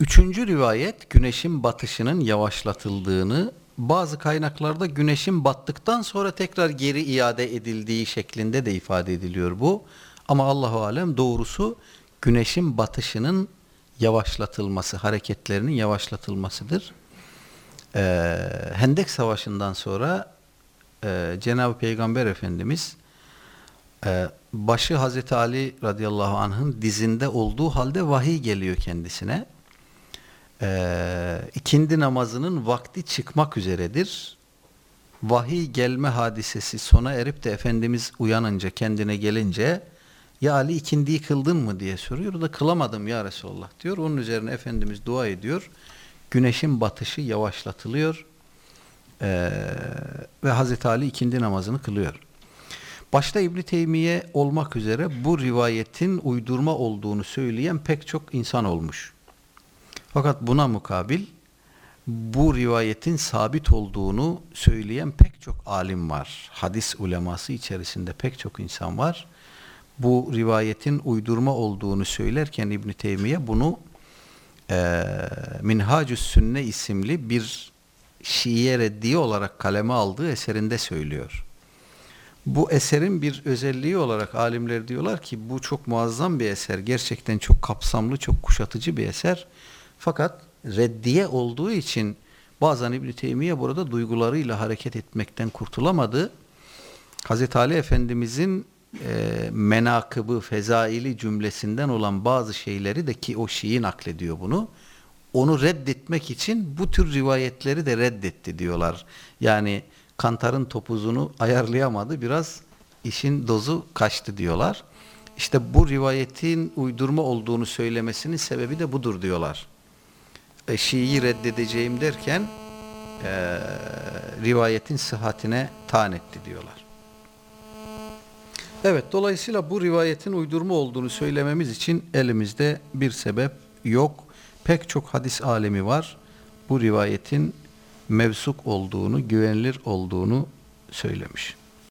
Üçüncü rivayet güneşin batışının yavaşlatıldığını, bazı kaynaklarda güneşin battıktan sonra tekrar geri iade edildiği şeklinde de ifade ediliyor bu. Ama Allahu alem doğrusu güneşin batışının yavaşlatılması, hareketlerinin yavaşlatılmasıdır. Ee, Hendek Savaşı'ndan sonra e, Cenab-ı Peygamber Efendimiz e, başı Hazreti Ali radıyallahu anh'ın dizinde olduğu halde vahiy geliyor kendisine. E, ikindi namazının vakti çıkmak üzeredir. Vahiy gelme hadisesi sona erip de Efendimiz uyanınca kendine gelince ya Ali ikindiyi kıldın mı diye soruyor. O da kılamadım ya Resulallah diyor. Onun üzerine Efendimiz dua ediyor. Güneşin batışı yavaşlatılıyor. Ee, ve Hazreti Ali ikindi namazını kılıyor. Başta İbn Teymiye olmak üzere bu rivayetin uydurma olduğunu söyleyen pek çok insan olmuş. Fakat buna mukabil bu rivayetin sabit olduğunu söyleyen pek çok alim var. Hadis uleması içerisinde pek çok insan var. Bu rivayetin uydurma olduğunu söylerken İbn Teymiye bunu e, Minhacü's Sünne isimli bir Şiiye reddiye olarak kaleme aldığı eserinde söylüyor. Bu eserin bir özelliği olarak alimler diyorlar ki bu çok muazzam bir eser. Gerçekten çok kapsamlı, çok kuşatıcı bir eser. Fakat reddiye olduğu için bazen İbn Teymiye burada duygularıyla hareket etmekten kurtulamadı. Hazreti Ali Efendimizin e, menakıbı, fezaili cümlesinden olan bazı şeyleri de ki o Şii naklediyor bunu. Onu reddetmek için bu tür rivayetleri de reddetti diyorlar. Yani kantarın topuzunu ayarlayamadı. Biraz işin dozu kaçtı diyorlar. İşte bu rivayetin uydurma olduğunu söylemesinin sebebi de budur diyorlar. E, Şii'yi reddedeceğim derken e, rivayetin sıhhatine taan etti diyorlar. Evet dolayısıyla bu rivayetin uydurma olduğunu söylememiz için elimizde bir sebep yok. Pek çok hadis alemi var. Bu rivayetin mevsuk olduğunu, güvenilir olduğunu söylemiş.